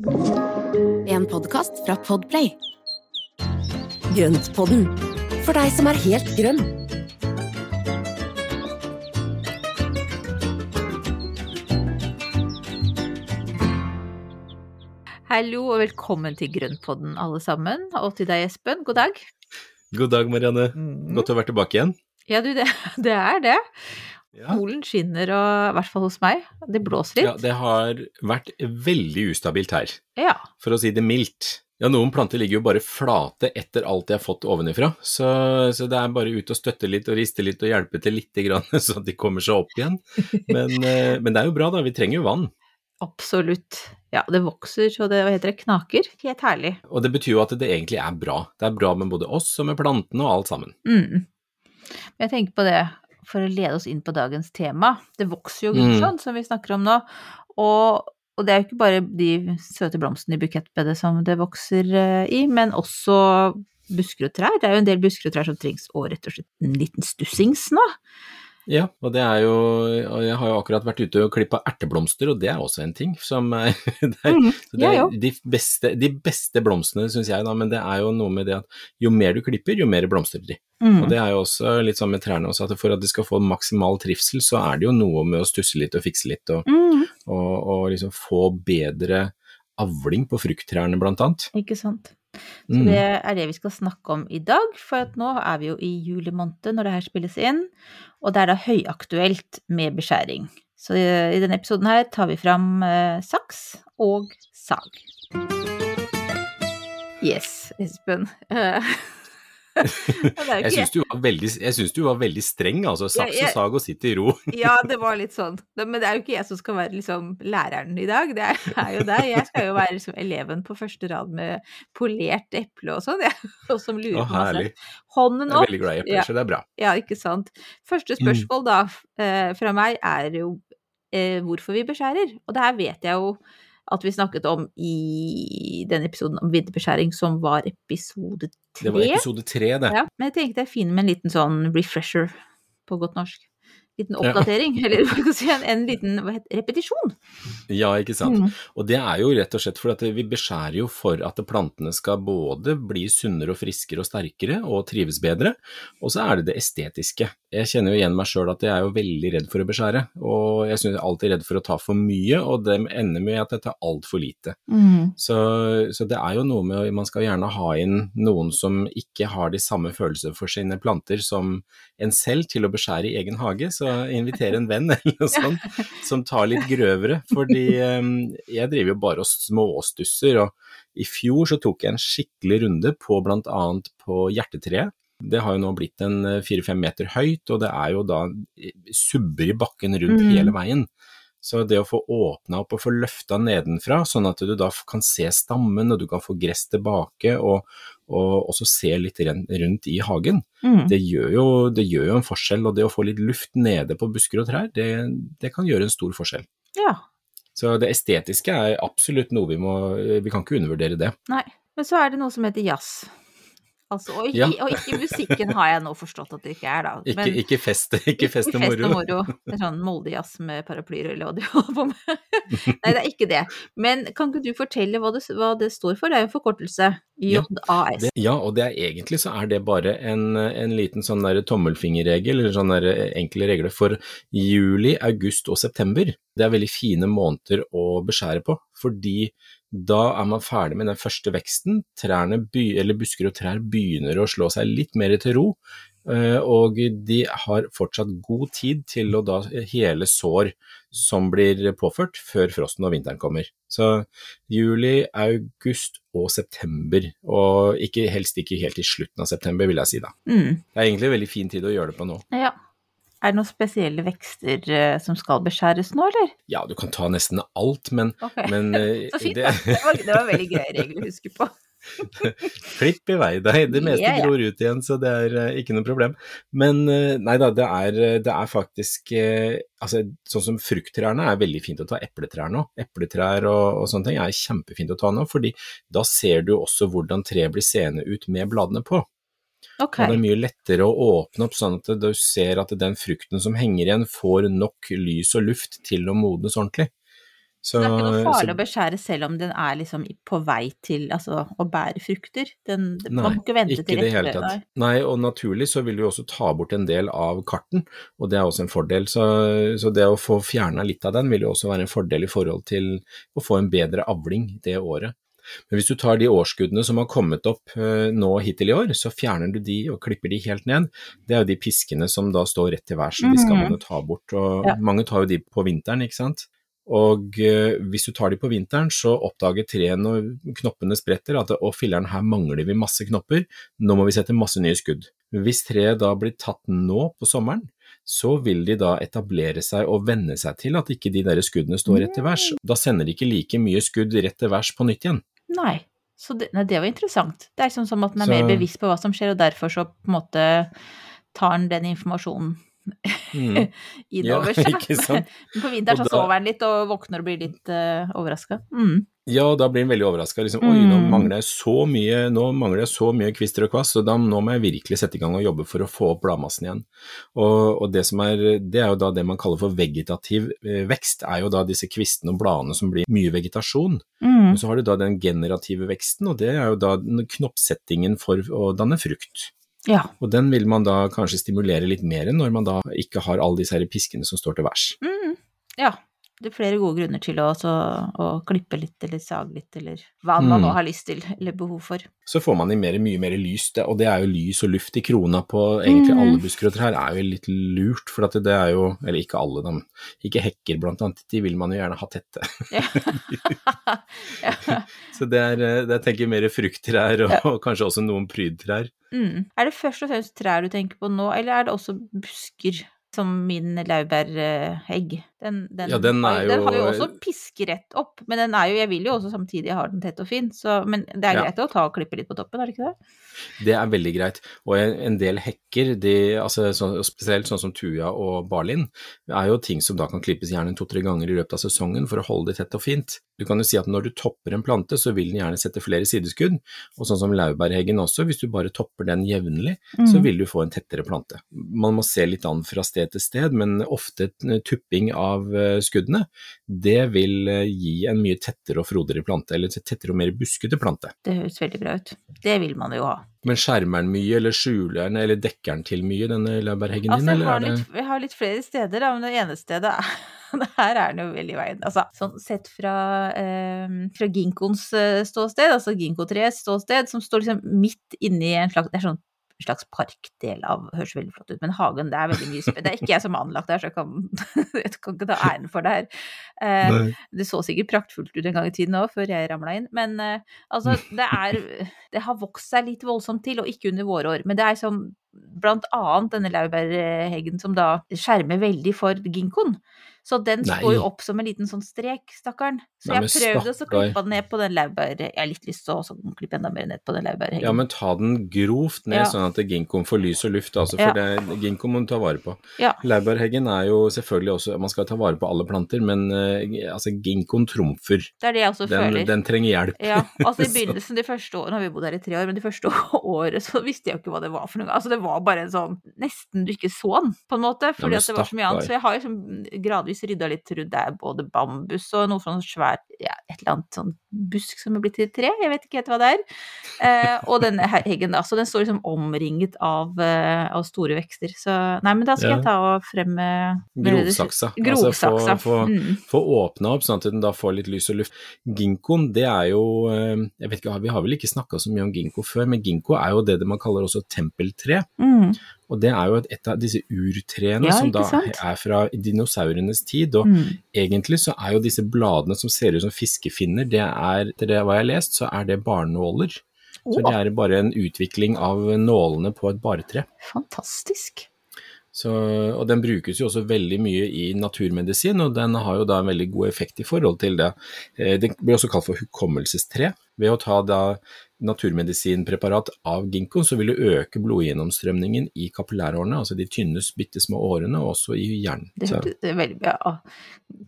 En podkast fra Podplay. Grøntpodden, for deg som er helt grønn. Hallo og velkommen til Grønnpodden alle sammen, og til deg Espen, god dag. God dag, Marianne. Mm. Godt å være tilbake igjen. Ja du, det, det er det. Ja. Solen skinner, og, i hvert fall hos meg. Det blåser litt. ja, det har vært veldig ustabilt her, Ja. for å si det mildt. Ja, noen planter ligger jo bare flate etter alt de har fått ovenifra, så, så det er bare ut og støtte litt og riste litt og hjelpe til lite grann, så at de kommer seg opp igjen. Men, eh, men det er jo bra, da. Vi trenger jo vann. absolutt. Ja, det vokser så det hva heter det, knaker. Helt herlig. Og det betyr jo at det egentlig er bra. Det er bra med både oss og med plantene og alt sammen. Mm. Jeg tenker på det, for å lede oss inn på dagens tema. Det vokser jo Mm. sånn, som vi snakker om nå. Og, og det er jo ikke bare de søte blomstene i bukettbedet som det vokser uh, i, men også busker og trær. Det er jo en del busker og trær som trengs å rett og slett en liten stussings nå. Ja, og det er jo Jeg har jo akkurat vært ute og klippa erteblomster, og det er også en ting som er, det er, mm, er òg. de, beste, de beste blomstene, syns jeg, da, men det er jo noe med det at jo mer du klipper, jo mer blomstrer de. Mm. Og det er jo også litt sånn med trærne også, at for at de skal få maksimal trivsel, så er det jo noe med å stusse litt og fikse litt, og, Mm, og, og liksom få bedre avling på frukttrærne, blant annet. ikke sant. Så Mm. det er det vi skal snakke om i dag, for nå er vi jo i juli måned når det her spilles inn, og det er da høyaktuelt med beskjæring. Så i i denne episoden her tar vi fram eh, saks og sag. Yes, Espen. Jeg syns du, du var veldig streng, altså. Saks og sag og sitt i ro. Ja, det var litt sånn. Men det er jo ikke jeg som skal være liksom læreren i dag, det er, jo deg. Jeg skal jo være liksom eleven på første rad med polert eple og sånn. Og som lurer på masse. Hånden Jeg er veldig glad i epler, så det er bra. Ja, ikke sant. Første spørsmål da eh, fra meg er jo eh, hvorfor vi beskjærer. Og det her vet jeg jo at vi snakket om i den episoden om vinterbeskjæring, som var episode tre. Det var episode tre, det. Ja, men jeg tenkte det er fint med en liten sånn refresher på godt norsk. Liten Ja. oppdatering, eller jeg si, en, en liten hva heter, repetisjon. Ja, ikke sant. Mm. Og det er jo rett og slett for at vi beskjærer jo for at plantene skal både bli sunnere og friskere og sterkere og trives bedre, og så er det det estetiske. Jeg kjenner jo igjen meg sjøl at jeg er jo veldig redd for å beskjære, og jeg synes jeg er alltid redd for å ta for mye, og det ender med at jeg tar altfor lite. Så, så det er jo noe med man skal gjerne ha inn noen som ikke har de samme følelsene for sine planter som en selv til å beskjære i egen hage, så invitere en venn eller noe sånt som tar litt grøvere, fordi eh, jeg driver jo bare og småstusser, og i fjor så tok jeg en skikkelig runde på annet på hjertetreet. Det har jo nå blitt en eh, fire-fem meter høyt, og det er jo da eh, subber i bakken rundt Mm. hele veien. Så det å få åpna opp og få løfta nedenfra, sånn at du da kan se stammen, og du kan få gress tilbake, og, og også se litt rundt i hagen, Mm. det gjør, jo, det gjør jo en forskjell. Og det å få litt luft nede på busker og trær, det, det kan gjøre en stor forskjell. Ja. Så det estetiske er absolutt noe vi må Vi kan ikke undervurdere det. Nei. Men så er det noe som heter jazz. Altså, og, ikke, Ja. og ikke musikken har jeg nå forstått at det ikke er, da. Men- ikke feste ikke fest Ikke fest og moro. moro. Det er sånn Moldejazz med paraplyer eller hva de holder på med. Nei, det er ikke det. Men kan ikke du fortelle hva det, hva det står for? Det er jo en forkortelse. Ja, JAS. Ja, ja, og det er egentlig så er det bare en, en liten sånn der tommelfingerregel, eller sånn der enkle regler for juli, august og september. Det er veldig fine måneder å beskjære på, fordi da er man ferdig med den første veksten. Trærne, eller busker og trær begynner å slå seg litt mer til ro, eh, og de har fortsatt god tid til å da hele sår som blir påført før frosten og vinteren kommer. Så juli, august og september, og ikke, helst ikke helt i slutten av september, vil jeg si da. Mm. Det er egentlig en veldig fin tid å gjøre det på nå. Ja. Er det noen spesielle vekster eh, som skal beskjæres nå, eller? Ja, du kan ta nesten alt, men, okay. men eh, Så fint, det, da. Det var, det var veldig greie regler å huske på. klipp i vei deg. Det meste yeah, yeah. gror ut igjen, så det er uh, ikke noe problem. Men uh, nei da, det er, det er faktisk uh, altså, Sånn som frukttrærne er veldig fint å ta epletrær nå. Epletrær og, og sånne ting er kjempefint å ta nå, fordi da ser du også hvordan treet blir seende ut med bladene på. Okay. Og det er mye lettere å åpne opp sånn at du ser at den frukten som henger igjen får nok lys og luft til å modnes ordentlig. Så, Det er ikke noe farlig så- å beskjære selv om den er liksom på vei til altså, å bære frukter. Den, Nei, man må ikke vente ikke til rett før, tatt. Nei, og naturlig så vil du også ta bort en del av karten, og det er også en fordel. Så, så det å få fjerna litt av den vil jo også være en fordel i forhold til å få en bedre avling det året. Men hvis du tar de årskuddene som har kommet opp eh, nå hittil i år, så fjerner du de og klipper de helt ned. Det er jo de piskene som da står rett til værs, så de skal Mhm. man jo ta bort. Og Ja. mange tar jo de på vinteren, ikke sant. Og eh, hvis du tar de på vinteren, så oppdager treet når knoppene spretter at å filleren her mangler vi masse knopper, nå må vi sette masse nye skudd. Hvis treet da blir tatt nå på sommeren, så vil de da etablere seg og venne seg til at ikke de der skuddene står rett til værs. Da sender de ikke like mye skudd rett til værs på nytt igjen. Nei. Så det, nei, det var interessant. Det er liksom som at den er Så- mer bevisst på hva som skjer, og derfor så på en måte tar den den informasjonen Mm. inn Ja, ikke sant? På vinteren så da- sover han litt og våkner og blir litt uh, overraska. Mm. Ja, da blir han veldig overraska. Liksom, Oi, nå Mm. mangler jeg så mye nå mangler jeg så mye kvister og kvass, så da, nå må jeg virkelig sette i gang og jobbe for å få opp bladmassen igjen. Og, og det, som er, det er jo da det man kaller for vegetativ eh, vekst, er jo da disse kvistene og bladene som blir mye vegetasjon. Mm. Og så har du da den generative veksten, og det er jo da knoppsettingen for å danne frukt. Ja. Og den vil man da kanskje stimulere litt mer når man da ikke har alle disse her piskene som står til værs. Mm. ja. Det er flere gode grunner til å, også, å klippe litt eller sage litt, eller hva man Mm. nå har lyst til eller behov for. Så får man i mer, mye mer lys, det- og det er jo lys og luft i krona på egentlig Mm. alle og trær, er jo litt lurt, for at det er jo, eller ikke alle dem, ikke hekker blant annet, de vil man jo gjerne ha tette. Ja. ja. Så det er, eh, det er tenker jeg mer frukttrær og, og kanskje også noen prydtrær. Mm. Er det først og fremst trær du tenker på nå, eller er det også busker? Som min laurbærhegg. Den, den, Ja, den er den har jo jo- også piskerett opp, men den er jo, jeg vil jo også samtidig ha den tett og fin, så, men det er Ja. greit å ta og klippe litt på toppen, er det ikke det? Det er veldig greit. Og en del hekker, de, altså, så, spesielt sånn som tuja og barlin, er jo ting som da kan klippes gjerne to-tre ganger i løpet av sesongen for å holde det tett og fint. Du kan jo si at når du topper en plante, så vil den gjerne sette flere sideskudd, og sånn som laurbærheggen også, hvis du bare topper den jevnlig, så Mm. vil du få en tettere plante. Man må se litt an fra sted til sted, men ofte en tupping av eh, skuddene, det vil eh, gi en mye tettere og frodigere plante, eller tettere og mer buskete plante. Det høres veldig bra ut. Det vil man jo ha. Men skjermer den mye, eller skjuler den, eller dekker den til mye, denne laurbærheggen Altså, din, Altså, har, litt, jeg har litt flere steder, da, men det ene stedet er Her er den jo veldig i veien. Altså, sånn sett fra, eh, fra ginkgoens eh, ståsted, altså ginkgotreets ståsted, som står liksom midt inni en slags Det er sånn en slags parkdel av Høres veldig flott ut, men hagen, det er veldig mye. Det er ikke jeg som har anlagt det her, så jeg kan, jeg kan ikke ta æren for det her. Eh, det så sikkert praktfullt ut en gang i tiden òg, før jeg ramla inn. Men eh, altså, det er Det har vokst seg litt voldsomt til, og ikke under våre år. Men det er som blant annet denne laurbærheggen som da skjermer veldig for ginkgoen. Så den Nei. står jo opp som en liten sånn strek, stakkaren. Så Nei, jeg prøvde å klippe den ned på den laurbær... Jeg har litt lyst til å klippe enda mer ned på den laurbærheggen. Ja, men ta den grovt ned, Ja. sånn at ginkgoen får lys og luft, altså, Ja. for det, ginkgoen må du ta vare på. Ja. Laurbærheggen er jo selvfølgelig også Man skal ta vare på alle planter, men eh, altså, ginkgoen trumfer. Det er det jeg også Den, føler. den trenger hjelp. Ja, altså i begynnelsen, de første årene, nå har vi bodd her i tre år, men de første året så visste jeg jo ikke hva det var for noe. Altså det var bare en sånn, nesten du ikke så den, på en måte, fordi ja, at det var så mye annet. Så jeg har liksom gradvis rydda litt rundt, det er både bambus og noe sånn svært, ja, et eller annet sånn busk som er blitt til tre, jeg vet ikke helt hva det er. Eh, og denne heggen da, så den står liksom omringet av, eh, av store vekster. Så nei, men da skal Ja. jeg ta og fremme Grovsaksa. Grovsaksa. Altså, få, få, Mm. få åpna opp, sånn at den da får litt lys og luft. Ginkgoen, det er jo eh, Jeg vet ikke, vi har vel ikke snakka så mye om ginkgo før, men ginkgo er jo det man kaller også tempeltre. Mm. Og det er jo et, av disse urtreene Ja, som da sant? er fra dinosaurenes tid. Og Mm. egentlig så er jo disse bladene som ser ut som fiskefinner, det er, etter det hva jeg har lest, så er det barnåler. Så det er bare en utvikling av nålene på et baretre. fantastisk. Så, og den brukes jo også veldig mye i naturmedisin, og den har jo da en veldig god effekt i forhold til det. Eh, Det blir også kalt for hukommelsestre. Ved å ta da naturmedisinpreparat av ginkgo, så vil du øke blodgjennomstrømningen i kapillærårene, altså de tynne, bitte små årene, og også i hjernen. Det hørtes veldig bra ja.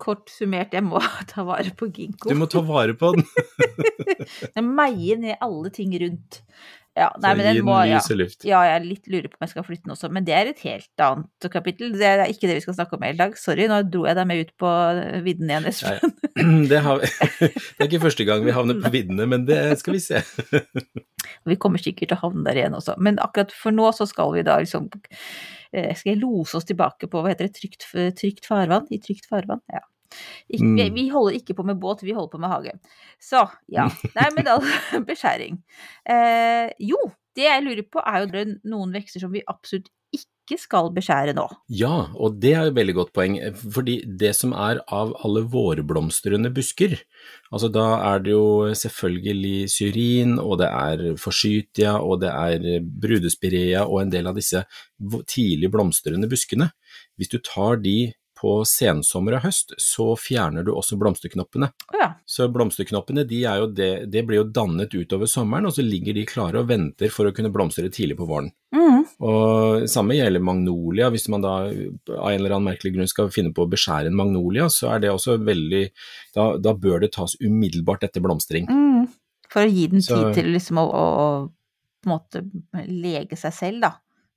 Kort summert, jeg må ta vare på ginkgo. du må ta vare på den. Jeg meier ned alle ting rundt. Ja, nei, men den må ja. ja, jeg litt lurer på om jeg skal flytte den også, men det er et helt annet kapittel. Det er ikke det vi skal snakke om i dag. Sorry, nå dro jeg deg med ut på vidden igjen, Espen. ja. Det, har, det er ikke første gang vi havner på viddene, men det skal vi se. Vi kommer sikkert til å havne der igjen også. Men akkurat for nå så skal vi da liksom eh, Skal jeg lose oss tilbake på, hva heter det, trygt, trygt farvann? I trygt farvann? Ja. Ikke, vi, Mm. vi holder ikke på med båt, vi holder på med hage. Så, ja. Nei, men da beskjæring. Eh, jo, det jeg lurer på er jo det er noen vekster som vi absolutt ikke skal beskjære nå. Ja, og det er jo et veldig godt poeng, fordi det som er av alle vårblomstrende busker, altså da er det jo selvfølgelig syrin, og det er forsytia, og det er brudespirea og en del av disse tidlig blomstrende buskene. Hvis du tar de på sensommer og høst, så fjerner du også blomsterknoppene. Ja. Så blomsterknoppene de er jo det, det blir jo dannet utover sommeren, og så ligger de klare og venter for å kunne blomstre tidlig på våren. Mm. Og samme gjelder magnolia, hvis man da av en eller annen merkelig grunn skal finne på å beskjære en magnolia, så er det også veldig Da, da bør det tas umiddelbart etter blomstring. Mm. For å gi den tid Så- til liksom å, å, å måte lege seg selv, da.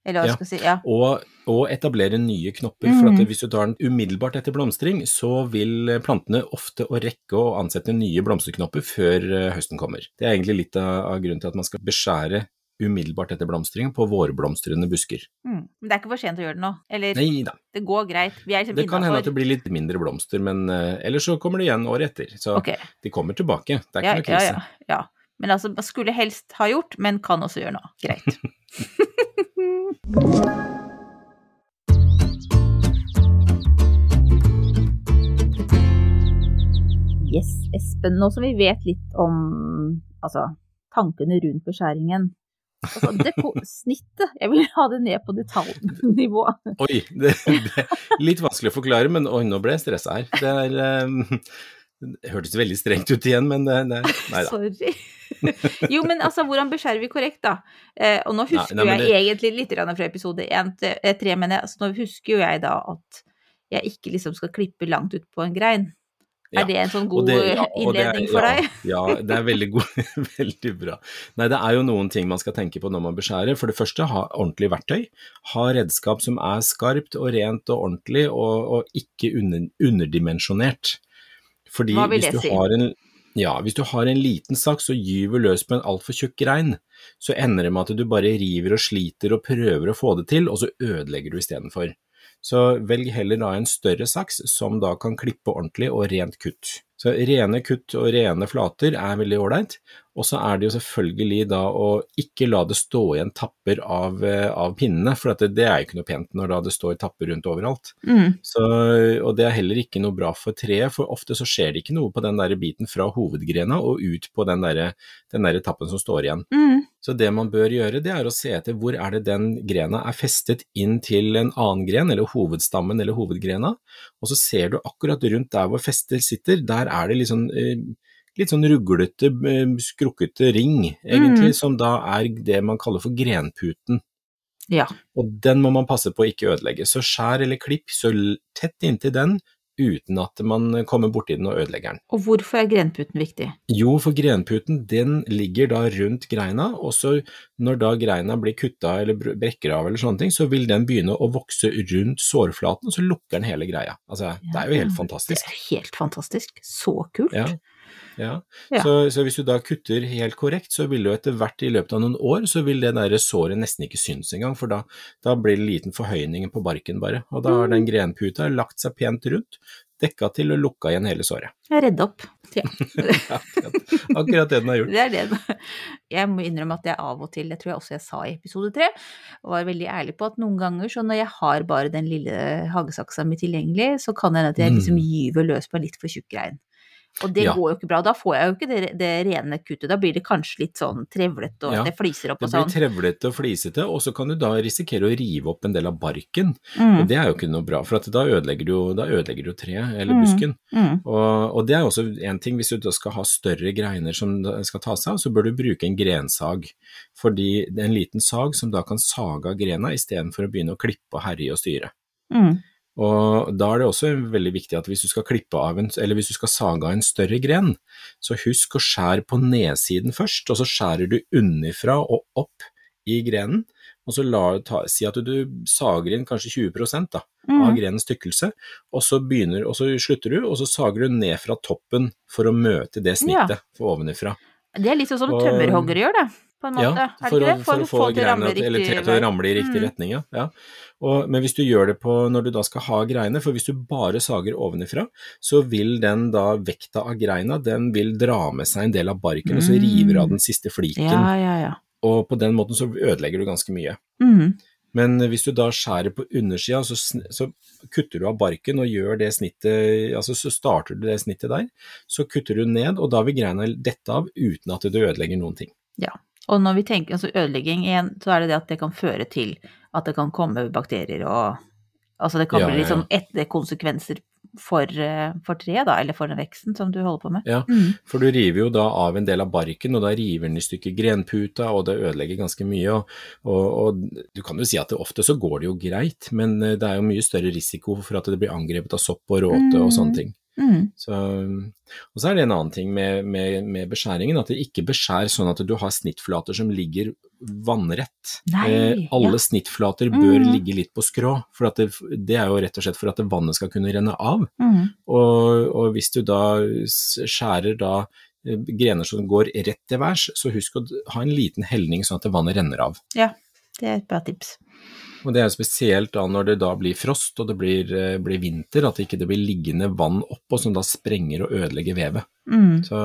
Eller hva Ja. skal si. Ja. Og, og etablere nye knopper, Mm. for at hvis du tar den umiddelbart etter blomstring, så vil plantene ofte å rekke å ansette nye blomsterknopper før eh, høsten kommer. Det er egentlig litt av, grunnen til at man skal beskjære umiddelbart etter blomstring på vårblomstrende busker. Mm. Men det er ikke for sent å gjøre det nå. Eller Nei da, det går greit. Vi er liksom det kan hende at det blir litt mindre blomster, men uh, ellers så kommer det igjen året etter. Så okay. de kommer tilbake, det er Ja, ikke noe krise. ja, ja, ja. Men altså, skulle helst ha gjort, men kan også gjøre noe. Greit. yes, Espen, nå som vi vet litt om altså, tankene rundt beskjæringen altså, deko, Snittet, jeg vil ha det ned på detaljnivå. Oi, det, det litt vanskelig å forklare, men oi, nå ble jeg stressa her. Det er eh, Det hørtes veldig strengt ut igjen, men det, det Nei da. Sorry. jo, men altså, hvordan beskjærer vi korrekt, da? Eh, og nå husker nei, men jeg det- egentlig litt fra episode 1 til eh, 3, men jeg, altså, nå husker jo jeg da at jeg ikke liksom skal klippe langt ut på en grein. Ja, Er det en sånn god det- ja, innledning er- for ja, deg? Ja, det er veldig, god, veldig bra. Nei, det er jo noen ting man skal tenke på når man beskjærer. For det første, ha ordentlig verktøy. Ha redskap som er skarpt og rent og ordentlig, og, og ikke under, underdimensjonert. Fordi Hva vil det si? har en ja, hvis du har en liten saks og gyver løs på en altfor tjukk grein, så ender det med at du bare river og sliter og prøver å få det til, og så ødelegger du istedenfor. Så velg heller da en større saks som da kan klippe ordentlig og rent kutt. Så rene kutt og rene flater er veldig ålreit, og så er det jo selvfølgelig da å ikke la det stå igjen tapper av, eh, av pinnene, for at det, det er jo ikke noe pent når det står tapper rundt overalt. Mm. Så, og det er heller ikke noe bra for treet, for ofte så skjer det ikke noe på den der biten fra hovedgrena og ut på den der, den der tappen som står igjen. Mm. Så det man bør gjøre, det er å se etter hvor er det den grena er festet inn til en annen gren, eller hovedstammen eller hovedgrena, og så ser du akkurat rundt der hvor festet sitter, der er det litt sånn, eh, litt sånn ruglete, eh, skrukkete ring, egentlig, Mm. som da er det man kaller for grenputen. Ja. Og den må man passe på å ikke ødelegge. Så skjær eller klipp så tett inntil den, uten at man kommer borti den og ødelegger den. Og hvorfor er grenputen viktig? Jo, for grenputen den ligger da rundt greina, og så når da greina blir kutta eller brekker av eller sånne ting, så vil den begynne å vokse rundt sårflaten, og så lukker den hele greia. Altså, det er jo helt fantastisk. Det er helt fantastisk. Så kult. Ja. Ja. Ja. Så, så hvis du da kutter helt korrekt, så vil du etter hvert i løpet av noen år, så vil det der såret nesten ikke synes engang, for da, da blir det liten forhøyning på barken bare, og da har Mm. den grenputa lagt seg pent rundt, dekka til og lukka igjen hele såret. Jeg redder opp. Ja. Akkurat, akkurat det den har gjort. Det er det. Jeg må innrømme at jeg av og til, det tror jeg også jeg sa i episode tre, var veldig ærlig på at noen ganger, så når jeg har bare den lille hagesaksa mi tilgjengelig, så kan det hende at jeg liksom Mm. gyver løs på en litt for tjukk grein. Og det Ja. går jo ikke bra. Da får jeg jo ikke det, det rene kuttet. Da blir det kanskje litt sånn trevlete, og Ja, det fliser opp og sånn. Det blir trevlete og flisete, og så kan du da risikere å rive opp en del av barken, Mm, og det er jo ikke noe bra, for da ødelegger du da ødelegger du treet eller Mm. busken. mm, Og, og det er også en ting, hvis du da skal ha større greiner som skal tas av, så bør du bruke en grensag. Fordi det er en liten sag som da kan sage av grena istedenfor å begynne å klippe og herje og styre. mm. Og da er det også veldig viktig at hvis du skal klippe av en, eller hvis du skal sage av en større gren, så husk å skjære på nedsiden først, og så skjærer du unnifra og opp i grenen. Og så la, ta, si at du, sager inn kanskje 20 da, av Mm. grenens tykkelse, og så, begynner, og så slutter du, og så sager du ned fra toppen for å møte det snittet for ovenifra. Det er litt sånn som Og- tømmerhoggere gjør, det, på en måte. Ja, for, å, for, for å få det til å greina ramle til, å ramle i riktig Mm. retning, ja. ja. Og, men hvis du gjør det på når du da skal ha greiene, for hvis du bare sager ovenifra, så vil den da vekta av greina, den vil dra med seg en del av barken, og så Mm. river av den siste fliken. Ja, ja, ja. Og på den måten så ødelegger du ganske mye. Mm. Men hvis du da skjærer på undersida, så, så kutter du av barken og gjør det snittet, altså så starter du det snittet der, så kutter du ned, og da vil greina dette av uten at du ødelegger noen ting. Og når vi tenker altså ødelegging igjen, så er det det at det kan føre til at det kan komme bakterier og Altså det kan Ja, bli ja, liksom etterkonsekvenser for, eh, for treet, da, eller for den veksten som du holder på med. Ja, Mm. For du river jo da av en del av barken, og da river den i stykker grenputa, og det ødelegger ganske mye. Og, og, og du kan jo si at det ofte så går det jo greit, men eh, det er jo mye større risiko for at det blir angrepet av sopp og råte og sånne ting. Mm. Så, og så er det en annen ting med, med, med beskjæringen, at det ikke beskjær sånn at du har snittflater som ligger vannrett. Nei, eh, alle ja. snittflater bør Mm. ligge litt på skrå, for at det, det er jo rett og slett for at vannet skal kunne renne av. Mm. Og, og hvis du da skjærer da eh, grener som går rett til værs, så husk å ha en liten helning sånn at vannet renner av. Ja, Det er et bra tips. Og det er spesielt da når det da blir frost og det blir, eh, blir vinter, at det ikke blir liggende vann oppå som da sprenger og ødelegger vevet. Mm. Så,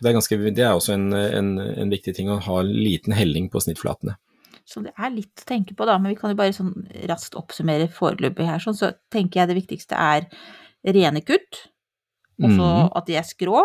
det, er ganske, det er også en, en, en viktig ting å ha en liten helling på snittflatene. Så det er litt å tenke på, da, men vi kan jo bare sånn raskt oppsummere foreløpig her, sånn, så tenker jeg det viktigste er rene kutt, og så Mhm. at de er skrå,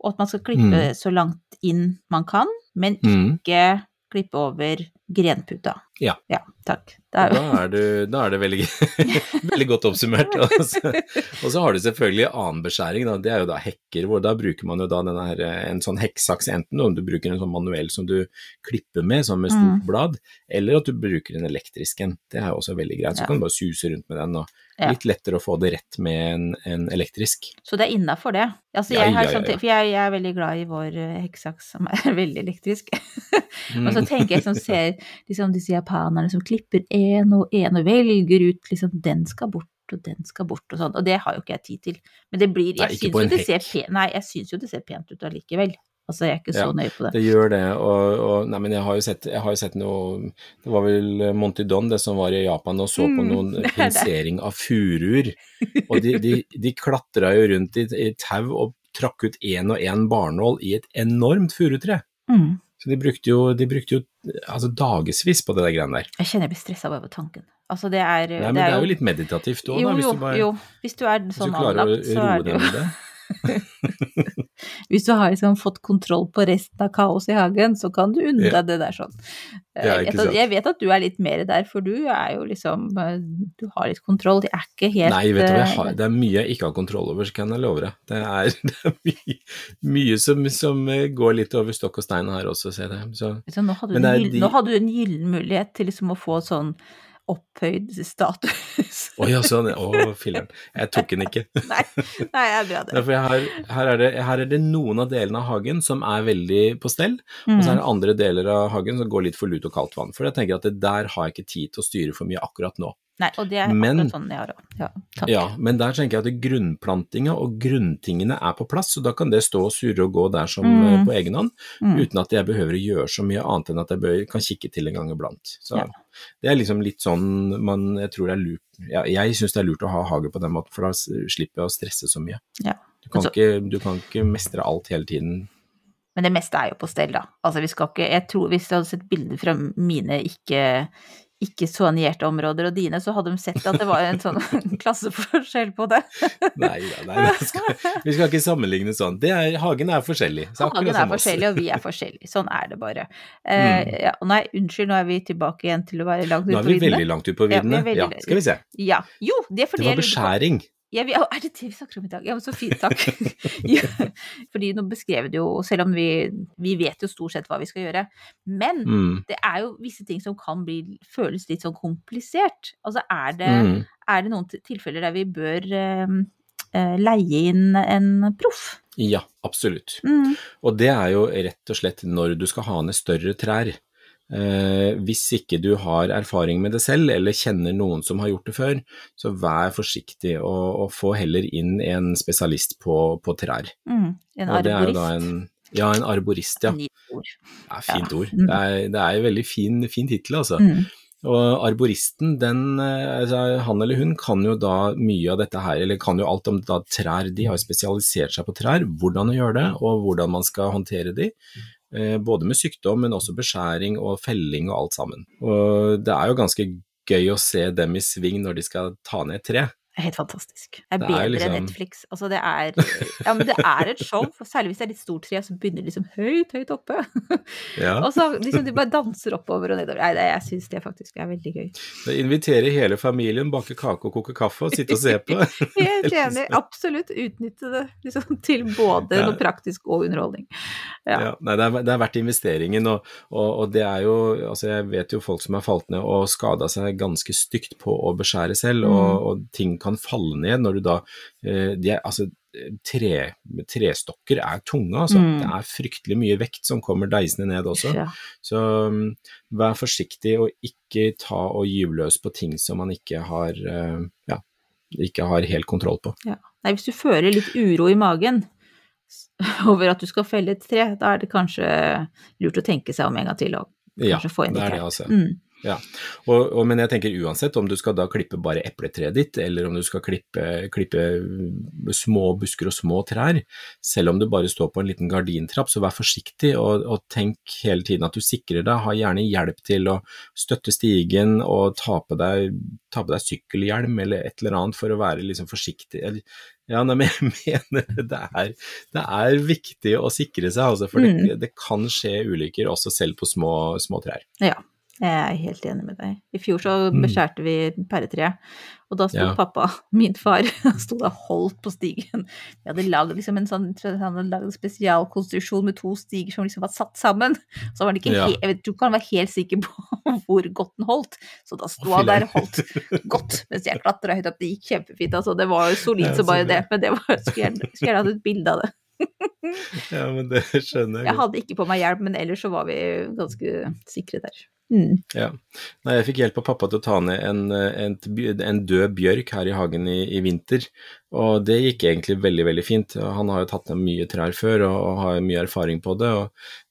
og at man skal klippe mm. så langt inn man kan, men Mhm. ikke klippe over grenputa. Ja. Ja, takk. Er Da er, du, da er det veldig, veldig godt oppsummert. Og så, og så har du selvfølgelig annen beskjæring, da. det er jo da hekker, hvor da bruker man jo da her, en sånn hekksaks, enten om du bruker en sånn manuell som du klipper med, sånn med stort Mm. blad, eller at du bruker en elektrisk en. Det er jo også veldig greit, så Ja. kan du bare suse rundt med den, og Ja. litt lettere å få det rett med en, en elektrisk. Så det er innafor det. Altså, jeg ja, ja, sånn. For jeg, jeg er veldig glad i vår eh, hekksaks, som er veldig elektrisk. Mm. Og så tenker jeg som ser liksom disse japanerne som klipper én og én og velger ut liksom den skal bort og den skal bort og sånn, og det har jo ikke jeg tid til. Men det blir Jeg syns jo jo det ser pent ut allikevel. Altså, jeg er ikke så Ja, nøye på det. Det gjør det, og, og nei, men jeg har jo sett, jeg har jo sett noe Det var vel Monty Don det som var i Japan og så på Mm, noen det er pinsering av furuer. Og de, de, de klatra jo rundt i, i tau og trakk ut én og én barnål i et enormt furutre. Mm. Så de brukte jo, de brukte jo altså dagevis på det der greiene der. Jeg kjenner jeg blir stressa bare på tanken. Altså, det er, Nei, men det er jo litt meditativt òg, hvis du bare jo. Hvis du er hvis du sånn klarer å anlagt, så er roe det deg jo med det. Hvis du har liksom fått kontroll på resten av kaoset i hagen, så kan du unne deg det der sånn. Ja, Jeg jeg vet at du er litt mer der, for du er jo liksom eh, Du har litt kontroll. de er ikke helt Nei, vet du hva, jeg eh, har, det er mye jeg ikke har kontroll over, så kan jeg love deg. Det er, det er mye, mye som, som eh, går litt over stokk og stein her også, ser jeg. Så, så nå, hadde Men du de- nå hadde du en gyllen mulighet til liksom å få sånn opphøyd status. Å ja, sånn, å filler'n. Jeg tok den ikke. nei, nei, er bra, det. for jeg har, her, er det, her er det noen av delene av hagen som er veldig på stell, og så er Mm. det andre deler av hagen som går litt for lut og kaldt vann. For jeg tenker at det der har jeg ikke tid til å styre for mye akkurat nå. Nei, og det er Men- akkurat sånn jeg har òg. Ja. Ja, men der tenker jeg at grunnplantinga og grunntingene er på plass, så da kan det stå og surre og gå der som Mm. eh, på egen hånd, Mm. uten at jeg behøver å gjøre så mye annet enn at jeg bør, kan kikke til en gang iblant. Så Ja. det er liksom litt sånn man, jeg tror det er lurt, ja, jeg syns det er lurt å ha hage på den måten, for da slipper jeg å stresse så mye. Ja. Du kan, så, ikke, du kan ikke mestre alt hele tiden. Men det meste er jo på stell, da. Altså, vi skal ikke Jeg tror hvis du hadde sett bilder fra mine ikke ikke soignerte områder og dine, så hadde de sett at det var en sånn klasseforskjell på det. Nei, nei, skal, vi skal ikke sammenligne sånn. Det er, hagen er forskjellig. så Hagen er forskjellig, og vi er forskjellige. Sånn er det bare. Uh, Mm. ja, nei, unnskyld, nå er vi tilbake igjen til å være langt Nå er vi veldig langt ut på Ja, viddene. veldig- Ja, skal vi se. Ja. Jo, det er fordi Det var beskjæring. Ja, vi, er det det vi snakker om i dag? Ja, men så fint, takk. ja, fordi nå beskrev det jo, selv om vi, vi vet jo stort sett hva vi skal gjøre, men Mm. det er jo visse ting som kan bli, føles litt sånn komplisert. Altså er det, Mm. er det noen tilfeller der vi bør eh, eh, leie inn en proff? Ja, absolutt. Mm. Og det er jo rett og slett når du skal ha ned større trær. Eh, hvis ikke du har erfaring med det selv, eller kjenner noen som har gjort det før, så vær forsiktig og, og få heller inn en spesialist på, på trær. Mm. En Og det er jo da arborist. ja, en arborist, ja. Ja fint Ja. ord. Mm. Det er, det er en veldig fin, fin tittel, altså. Mm. Og arboristen, den, eh, altså, han eller hun kan jo da mye av dette her, eller kan jo alt om da trær. De har spesialisert seg på trær, hvordan å gjøre det, og hvordan man skal håndtere de. Eh, Både med sykdom, men også beskjæring og felling og alt sammen. Og det er jo ganske gøy å se dem i sving når de skal ta ned et tre. Helt fantastisk. Det er Det er bedre enn liksom- Netflix. Altså det er Ja, men det er et show, for særlig hvis det er litt stort tre, så begynner det liksom høyt, høyt oppe. Ja. Og så liksom de bare danser oppover og nedover. Nei, det, jeg syns det faktisk er veldig gøy. Det inviterer hele familien, bake kake og koke kaffe og sitte og se på. Helt enig. Absolutt utnytte det liksom, til både noe praktisk og underholdning. Ja. Ja, nei, det, er, det er verdt investeringen, og, og, og det er jo altså Jeg vet jo folk som har falt ned og skada seg ganske stygt på å beskjære selv, Mm. og, og ting kan falle ned når du da eh, de er, Altså, tre, trestokker er tunge, altså. Mm. Det er fryktelig mye vekt som kommer deisende ned også. Ja. Så um, vær forsiktig og ikke ta og gyve løs på ting som man ikke har eh, ja, ikke har helt kontroll på. Ja. Nei, hvis du føler litt uro i magen over at du skal felle et tre, da er det kanskje lurt å tenke seg om en gang til og Ja, kanskje få Ja, det er det, altså. Mm. Ja, og, og, men jeg tenker uansett om du skal da klippe bare epletreet ditt, eller om du skal klippe, klippe små busker og små trær, selv om du bare står på en liten gardintrapp, så vær forsiktig og, og tenk hele tiden at du sikrer deg. Ha gjerne hjelp til å støtte stigen og ta på deg, ta på deg sykkelhjelm eller et eller annet for å være liksom forsiktig. Ja, nei, men jeg mener det er, det er viktig å sikre seg, altså, for det, det kan skje ulykker også selv på små, små trær. Ja, jeg er helt enig med deg. I fjor så beskjærte vi pæretreet, og da sto Mm. Ja. pappa, min far, sto og holdt på stigen. Vi hadde lagd liksom en sånn en spesialkonstruksjon med to stiger som liksom var satt sammen. Så var han ikke Ja. helt, jeg vet, tror ikke han var helt sikker på hvor godt den holdt, så da sto han der og holdt godt mens jeg klatra høyt opp. Det gikk kjempefint, altså. Det var jo solid som så bare det, men det var, skulle gjerne skulle gjerne hatt et bilde av det. Ja, men det skjønner jeg Jeg hadde ikke på meg hjelm, men ellers så var vi ganske sikre der. Mm. Ja. Nei, jeg fikk hjelp av pappa til å ta ned en, en, en død bjørk her i hagen i, i vinter, og det gikk egentlig veldig, veldig fint. Han har jo tatt ned mye trær før og, og har mye erfaring på det, og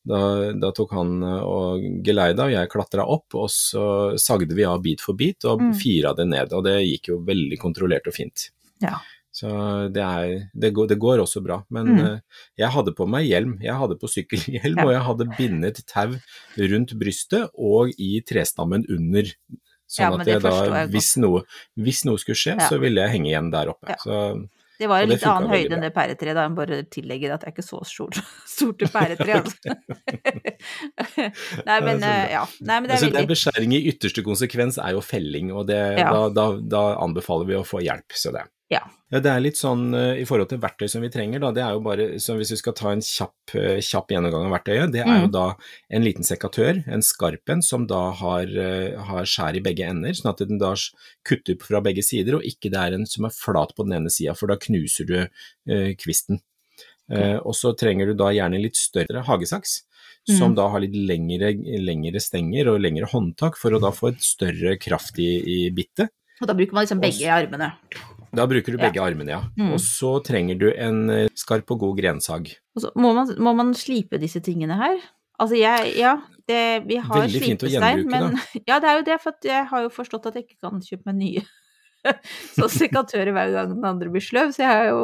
da, da tok han eh, og geleida, og jeg klatra opp, og så sagde vi av bit for bit og Mm. fira det ned, og det gikk jo veldig kontrollert og fint. Ja. Så det, er, det, går, det går også bra. Men Mm. eh, jeg hadde på meg hjelm. Jeg hadde på sykkelhjelm, Ja. og jeg hadde bindet tau rundt brystet og i trestammen under. Sånn Ja, at jeg da, jeg hvis noe, hvis noe skulle skje, Ja. så ville jeg henge igjen der oppe. Så Det var en litt annen høyde enn det pæretreet, da. Jeg bare tillegger at det er ikke så stort, stort pæretre, altså. Nei, men Ja, eh, ja. Nei, men det altså, det er veldig beskjæring i ytterste konsekvens er jo felling, og det, Ja. da, da, da anbefaler vi å få hjelp. Så det. Ja. Ja, det er litt sånn eh, i forhold til verktøy som vi trenger, da. Det er jo bare, så hvis vi skal ta en kjapp, eh, kjapp gjennomgang av verktøyet, det er jo Mm. da en liten sekatør, en skarp en, som da har, eh, har skjær i begge ender, sånn at den da kutter fra begge sider, og ikke det er en som er flat på den ene sida, for da knuser du eh, kvisten. Eh, og så trenger du da gjerne litt større hagesaks, som Mm. da har litt lengre, lengre stenger og lengre håndtak, for å da få et større kraft i, i bittet. Og da bruker man liksom begge armene. Da bruker du Ja. begge armene, ja. Mm. Og så trenger du en eh, skarp og god grensag. Og må man, må man slipe disse tingene her. Altså jeg, ja, det, vi har Veldig slipestein, men Ja, det er jo det, for jeg har jo forstått at jeg ikke kan kjøpe meg nye. Så sekatører hver gang den andre blir sløv, så jeg har jo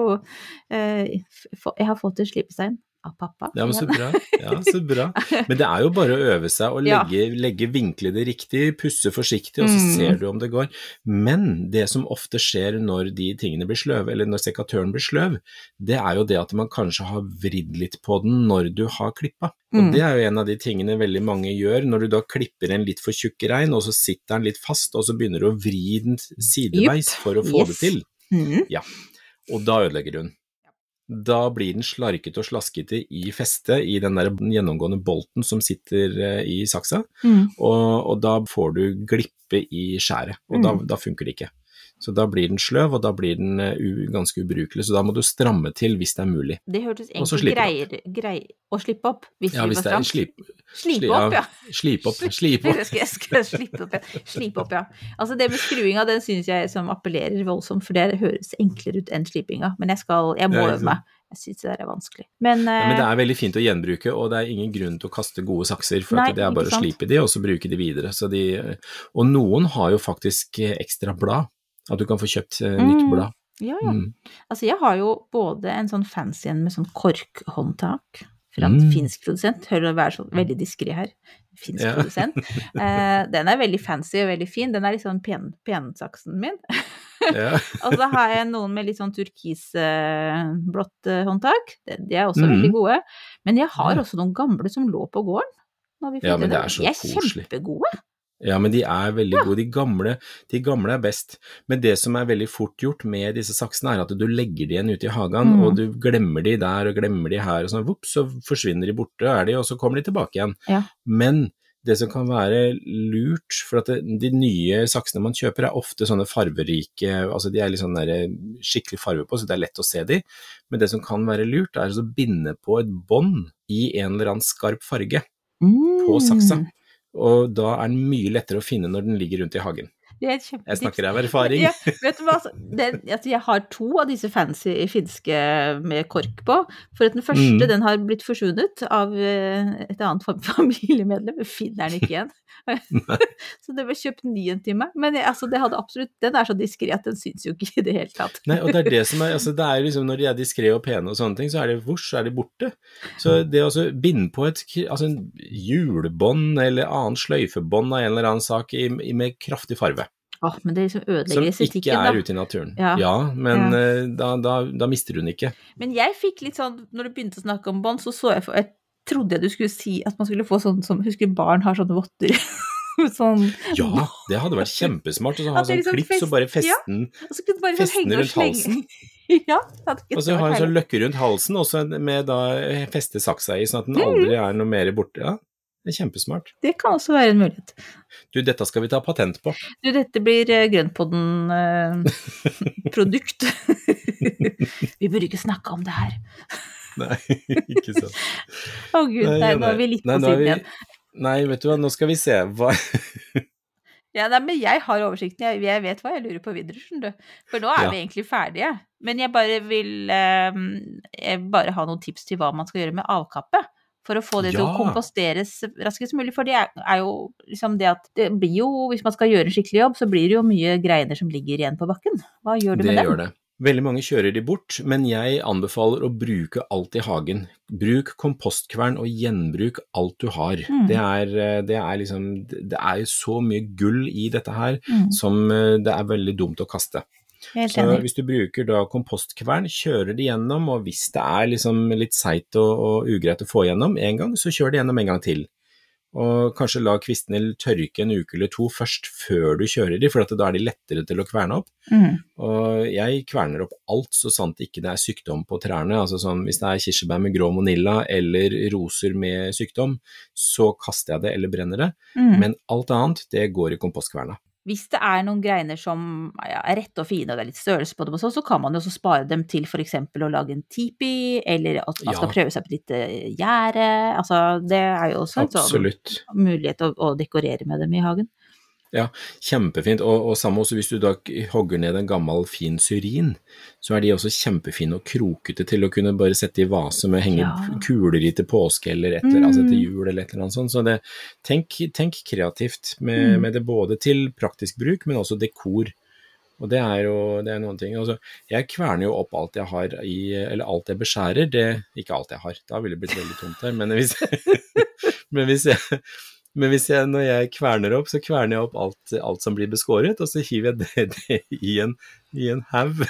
eh, Jeg har fått en slipestein av pappa. Ja, men så bra. Ja, så bra. Men det er jo bare å øve seg og Ja. legge, vinklene riktig, pusse forsiktig, og så Mm. ser du om det går. Men det som ofte skjer når de tingene blir sløve, eller når sekatøren blir sløv, det er jo det at man kanskje har vridd litt på den når du har klippa. Og Mm. det er jo en av de tingene veldig mange gjør, når du da klipper en litt for tjukk rein, og så sitter den litt fast, og så begynner du å vri den sideveis yep. for å få det til. til. Ja, og da ødelegger hun. Da blir den slarkete og slaskete i festet i den der gjennomgående bolten som sitter eh, i saksa, Mm. og, og da får du glippe i skjæret, og da, Mm. da funker det ikke. Så da blir den sløv, og da blir den eh, ganske ubrukelig, så da må du stramme til hvis det er mulig. Det hørtes egentlig greier grei, å slippe opp, hvis Ja, vi hvis var det er stramt. slip, Slipe opp, ja. Slip opp, Slipe opp. Skal, skal slippe opp, ja. Slipe opp, ja. Altså det med skruinga, den syns jeg som appellerer voldsomt, for det høres enklere ut enn slipinga. Men jeg skal, jeg må øve meg. Jeg syns det der er vanskelig. Men, Ja, men det eh, er veldig fint å gjenbruke, og det er ingen grunn til å kaste gode sakser, for Nei, det er bare å slipe de, og så bruke de videre. Så de, og noen har jo faktisk eh, ekstra blad, at du kan få kjøpt eh, nytt Mm. blad. ja, ja. Mm. Altså jeg har jo både en sånn fancy en med sånn korkhåndtak fra en Mm. finsk produsent. Hører å være så veldig diskré her. Finsk Ja. produsent. Eh, den er veldig fancy og veldig fin. Den er liksom pen, pensaksen min. Ja. Og så har jeg noen med litt sånn turkisblått eh, håndtak. De, er også mm. veldig gode. Men jeg har også noen gamle som lå på gården. når vi Ja, men det er så koselig. De er kjempegode. Ja, men de er veldig gode. De gamle, de gamle er best. Men det som er veldig fort gjort med disse saksene, er at du legger de igjen ute i hagen, Mm. og du glemmer de der og glemmer de her, og sånn, vops, så forsvinner de borte, er de, og så kommer de tilbake igjen. Ja. Men det som kan være lurt, for at det, de nye saksene man kjøper er ofte sånne farverike, altså de er litt sånn der, skikkelig farve på, så det er lett å se de. Men det som kan være lurt, er å binde på et bånd i en eller annen skarp farge på saksa. Og da er den mye lettere å finne når den ligger rundt i hagen. Jeg snakker av erfaring. Ja, vet du hva, det, altså, jeg har to av disse fancy finske med kork på. For at den første, Mm. den har blitt forsvunnet av eh, et annet familiemedlem. Jeg finner den ikke igjen. så det ble kjøpt ny en time. Men jeg, altså, det hadde absolutt, den er så diskré at den syns jo ikke i det hele tatt. Nei, og det er det som er, altså det er liksom Når de er diskré og pene og sånne ting, så er det vosj, så er de borte. Så det å altså binde på et altså en julebånd eller annet sløyfebånd av en eller annen sak i, i, med kraftig farve, Åh, men det liksom som ikke er da. ute i naturen. Ja. men Ja. eh, Da, da, da mister hun ikke. Men jeg fikk litt sånn, når du begynte å snakke om bånd, så så jeg for Jeg trodde jeg du skulle si at man skulle få sånn som Husker barn har sånne votter? sånn Ja, det hadde vært kjempesmart å ha sånn liksom klips og fest- bare ja. feste den, Og så kunne bare feste henge den rundt halsen. ja, Og så ha en sånn løkke rundt halsen, og så med da feste saksa i, sånn at den Mm. aldri er noe mer borte. Ja, det er kjempesmart. Det kan også være en mulighet. Du, dette skal vi ta patent på. Du, dette blir uh, Grønnpodden-produkt. vi burde ikke snakke om det her. Nei, ikke sant. Å gud, nei, nå er vi litt Nei, på siden igjen. Nei, vet du hva, nå skal vi se. Hva Ja, nei, men jeg har oversikten. Jeg, jeg vet hva jeg lurer på videre, skjønner du. For nå er Ja. vi egentlig ferdige. Men jeg bare vil eh, jeg bare ha noen tips til hva man skal gjøre med avkappet. For å få det til å Ja. komposteres raskest mulig. For det er, er jo liksom det at det blir jo, hvis man skal gjøre en skikkelig jobb, så blir det jo mye greiner som ligger igjen på bakken. Hva gjør du Det med dem? gjør det. Veldig mange kjører de bort, men jeg anbefaler å bruke alt i hagen. Bruk kompostkvern og gjenbruk alt du har. Mm. Det, er, eh, det er liksom Det er jo så mye gull i dette her Mm, som eh, det er veldig dumt å kaste. Så hvis du bruker da kompostkvern, kjører det gjennom, og hvis det er liksom litt seigt og, og ugreit å få gjennom en gang, så kjør det gjennom en gang til. Og kanskje la kvistene tørke en uke eller to først før du kjører de, for at da er de lettere til å kverne opp. Mm. Og jeg kverner opp alt så sant ikke det er sykdom på trærne. Altså sånn, hvis det er kirsebær med grå monilla eller roser med sykdom, så kaster jeg det eller brenner det. Mm. Men alt annet, det går i kompostkverna. Hvis det er noen greiner som ja, er rette og fine, og det er litt størrelse på dem og så, så kan man jo også spare dem til f.eks. å lage en tipi, eller at man skal Ja. prøve seg på et lite gjerde. Altså, det er jo også en sånn mulighet å, å dekorere med dem i hagen. Kjempefint. Og, og samme også hvis du da hogger ned en gammel fin syrin, så er de også kjempefine og krokete til å kunne bare sette i vase med å henge Ja. kuler i til påske eller etter, mm. altså etter jul eller et eller annet sånt. Så det, tenk, tenk kreativt med, Mm. med det både til praktisk bruk, men også dekor. Og det er jo det er noen ting. Altså, jeg kverner jo opp alt jeg har i Eller alt jeg beskjærer, det Ikke alt jeg har, da ville det blitt veldig tomt her, men hvis, men hvis jeg men jeg, når jeg kverner opp, så kverner jeg opp alt, alt som blir beskåret, og så hiver jeg det, det i en, i en haug.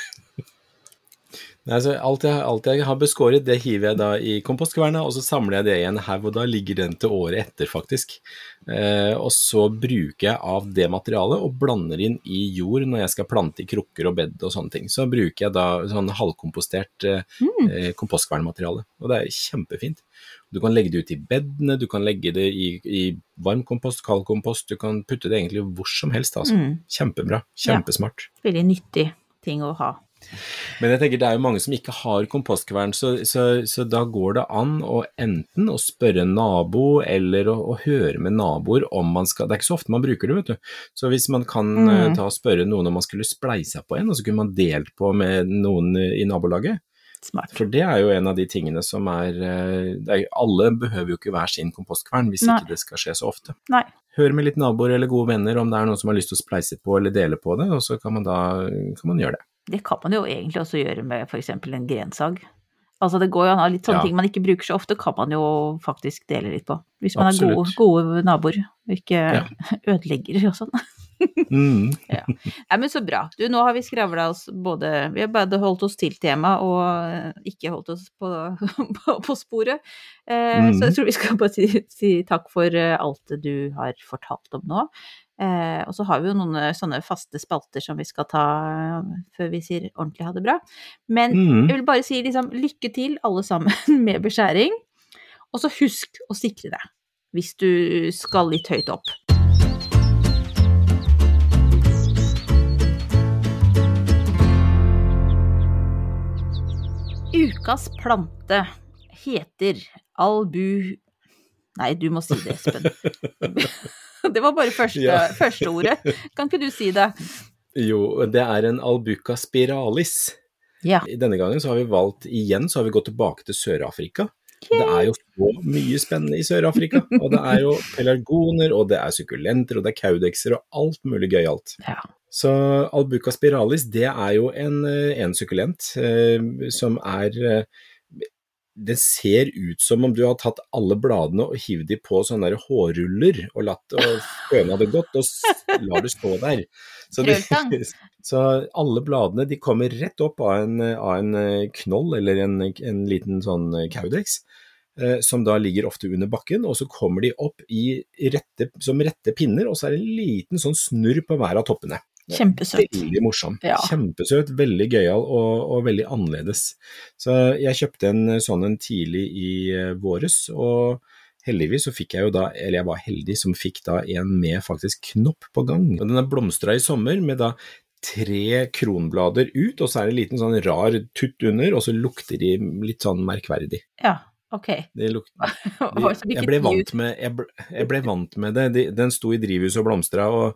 Nei, så alt, jeg, alt jeg har beskåret, det hiver jeg da i kompostkverna, og så samler jeg det i en haug, og da ligger den til året etter, faktisk. Eh, og så bruker jeg av det materialet og blander inn i jord når jeg skal plante i krukker og bed og sånne ting. Så bruker jeg da sånn halvkompostert eh, Mm. eh, kompostkvernmateriale, og det er kjempefint. Du kan legge det ut i bedene, du kan legge det i, i varm kompost, kald kompost, du kan putte det egentlig hvor som helst, altså. Mm. Kjempebra, kjempesmart. Veldig nyttig ting å ha. Men jeg tenker det er jo mange som ikke har kompostkvern, så, så, så da går det an å enten å spørre en nabo eller å, å høre med naboer om man skal Det er ikke så ofte man bruker det, vet du. Så hvis man kan Mm. eh, ta og spørre noen om man skulle spleise på en, og så kunne man delt på med noen i nabolaget. Smart. For det er jo en av de tingene som er, eh, det er Alle behøver jo ikke hver sin kompostkvern hvis Nei. ikke det skal skje så ofte. Nei. Hør med litt naboer eller gode venner om det er noen som har lyst til å spleise på eller dele på det, og så kan man da kan man gjøre det. Det kan man jo egentlig også gjøre med f.eks. en grensag. Altså det går jo an å litt sånne Ja. ting man ikke bruker så ofte, kan man jo faktisk dele litt på. Hvis man er gode, gode naboer, og ikke Ja. ødelegger og sånn. Mm. Nei, men så bra. Du, nå har vi skravla oss både Vi har både holdt oss til tema og eh, ikke holdt oss på, på, på sporet. Eh, mm. Så jeg tror vi skal bare si, si takk for eh, alt det du har fortalt om nå. Eh, og så har vi jo noen eh, sånne faste spalter som vi skal ta eh, før vi sier ordentlig ha det bra. Men Mm. jeg vil bare si liksom lykke til alle sammen med beskjæring. Og så husk å sikre deg hvis du skal litt høyt opp. Ukas plante heter albu... Nei, du må si det, Espen. Det var bare første, Ja. første ordet. Kan ikke du si det? Jo, det er en albuca spiralis. Ja. Denne gangen så har vi valgt igjen, så har vi gått tilbake til Sør-Afrika. Det er jo så mye spennende i Sør-Afrika. Og det er jo pelargoner, og det er sukkulenter, og det er kaudekser, og alt mulig gøyalt. Ja. Så albuca spiralis, det er jo en, eh, en sukkulent eh, som er eh, det ser ut som om du har tatt alle bladene og hivd de på sånne der hårruller og latt og føna det godt, og lar det stå der. Så, de, så alle bladene de kommer rett opp av en, av en eh, knoll eller en, en liten sånn kaudex, eh, som da ligger ofte under bakken, og så kommer de opp i rette, som rette pinner, og så er det en liten sånn snurr på hver av toppene. Kjempesøt. Veldig morsom. Ja. Kjempesøt, veldig gøyal og, og veldig annerledes. Så jeg kjøpte en sånn en tidlig i eh, våres, og heldigvis så fikk jeg jo da, eller jeg var heldig som fikk da en med faktisk knopp på gang. Og den er blomstra i sommer med da tre kronblader ut, og så er det en liten sånn rar tutt under, og så lukter de litt sånn merkverdig. Ja, ok. Det lukta de, jeg ble, vant med, jeg, ble, jeg ble vant med det. De- Den sto i drivhuset og blomstra, og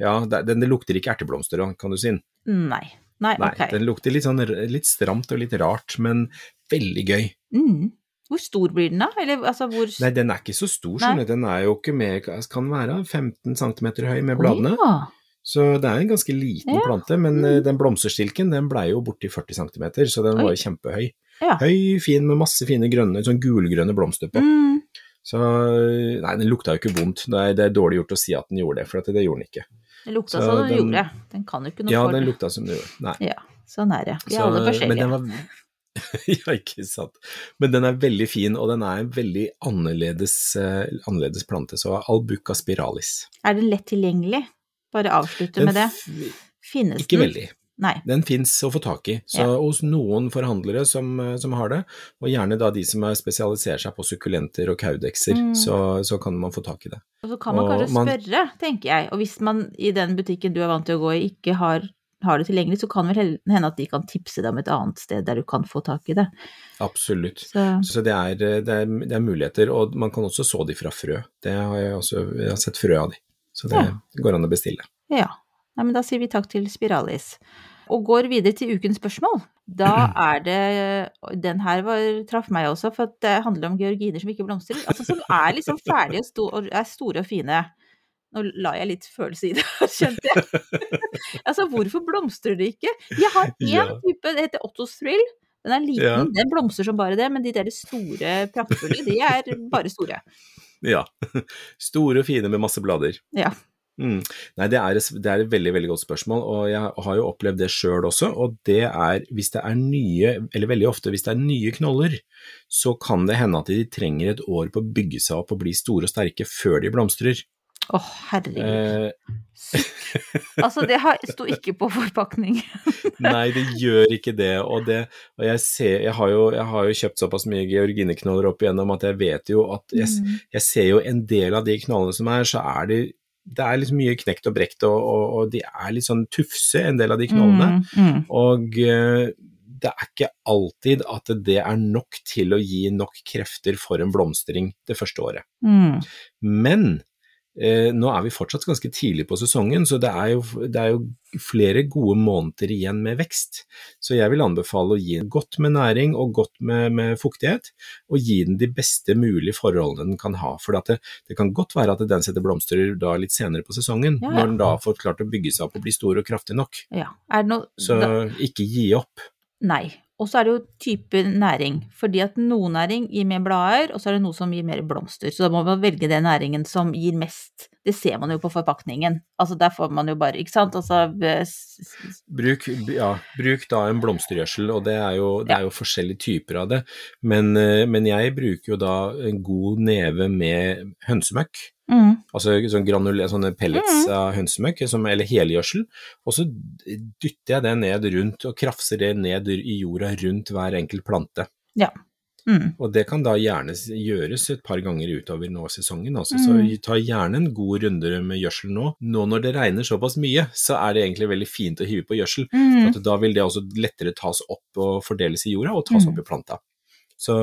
ja, den, det lukter ikke erteblomster, kan du si. Nei. Nei, Nei, ok. den lukter litt, sånn, litt stramt og litt rart, men veldig gøy. Mm. Hvor stor blir den da? Eller altså hvor Nei, den er ikke så stor, skjønner du. Den er jo ikke mer, kan være 15 cm høy med bladene. Oh, ja. Så det er en ganske liten Ja. plante, men Mm. eh, den blomsterstilken den blei jo borti 40 cm, så den var jo kjempehøy. Ja. Høy, fin med masse fine grønne, sånn gulgrønne blomster på. Mm. Så nei, den lukta jo ikke vondt. Det er, det er dårlig gjort å si at den gjorde det, for det gjorde den ikke. Den lukta Så så den, den- gjorde. Den kan jo ikke noe Ja, for den lukta som den gjorde. Nei. Ja, sånn er det. Vi er Så- alle Men forskjellige. den var Ja, ikke sant. Men den er veldig fin, og den er en veldig annerledes, uh, annerledes plante. Så albuca spiralis. Er den lett tilgjengelig? Bare avslutte Den med det. Finnes Finnes Ikke den? veldig. Nei. Den fins å få tak i. Så Ja. hos noen forhandlere som, eh, som har det, og gjerne da de som er spesialiserer seg på sukkulenter og kaudekser, Mm. så, så kan man få tak i det. Og så kan man Og kanskje man- spørre, tenker jeg. Og hvis man i den butikken du er vant til å gå i, ikke har, har det tilgjengelig, så kan vel hende at de kan tipse deg om et annet sted der du kan få tak i det. Absolutt. Så Så det er, det, er, det er muligheter, og man kan også så de fra frø. Det har jeg også jeg har sett frø av de, så det Ja. går an å bestille. ja. Nei, men da sier vi takk til Spiralis. Og går videre til ukens spørsmål. Da er det Den her var, traff meg også, for at det handler om georginer som ikke blomstrer. Altså som er liksom ferdige og, sto, og er store og fine. Nå la jeg litt følelse i det, skjønte jeg. altså, hvorfor blomstrer de ikke? Jeg har én type, det heter Ottos Thrill. Den er liten, Ja. den blomstrer som bare det, men de der store, praktfulle, de er bare store. Ja. Store og fine med masse blader. Ja. Mm. Nei, det er, det er, et veldig veldig godt spørsmål, og jeg har jo opplevd det sjøl også. Og det er hvis det er nye, eller veldig ofte hvis det er nye knoller, så kan det hende at de trenger et år på å bygge seg opp og bli store og sterke før de blomstrer. Å, oh, herregud. Eh. altså, det sto ikke på forpakning. Nei, det gjør ikke det. Og, det, og jeg, ser, jeg, har jo, jeg, har jo, kjøpt såpass mye georgineknoller opp igjennom at jeg vet jo at jeg, mm. jeg, ser jo en del av de knollene som er, så er de det er liksom mye knekt og brekt, og, og, og, de er litt sånn tufse, en del av de knollene. Mm, mm. Og uh, det er ikke alltid at det er nok til å gi nok krefter for en blomstring det første året. Mm. Men Eh, nå er vi fortsatt ganske tidlig på sesongen, så det er, jo, det er, jo, flere gode måneder igjen med vekst. Så jeg vil anbefale å gi den godt med næring og godt med, med fuktighet, og gi den de beste mulige forholdene den kan ha. For det, det, kan godt være at den setter blomster da litt senere på sesongen, ja, ja. når den da har fått klart å bygge seg opp og bli stor og kraftig nok. Ja. Noe, så da... ikke gi opp. Nei, og så er det jo type næring, fordi at noe næring gir mer blader, og så er det noe som gir mer blomster. Så da må man velge den næringen som gir mest. Det ser man jo på forpakningen. Altså der får man jo bare, ikke sant. Altså Bruk, ja, bruk da en blomstergjødsel, og det er, jo, det er jo forskjellige typer av det. Men, eh, men jeg bruker jo da en god neve med hønsemøkk. Mm. Altså sånn granul, sånne pellets mm. av hønsemøkk, eller helgjødsel. Og så dytter jeg det ned rundt, og krafser det ned i jorda rundt hver enkelt plante. Ja. Mm. Og det kan da gjerne gjøres et par ganger utover nå sesongen. Altså. Så mm. ta gjerne en god runde med gjødsel nå. Nå når det regner såpass mye, så er det egentlig veldig fint å hive på gjødsel. Mm. For da vil det også lettere tas opp og fordeles i jorda, og tas mm. opp i planta. Så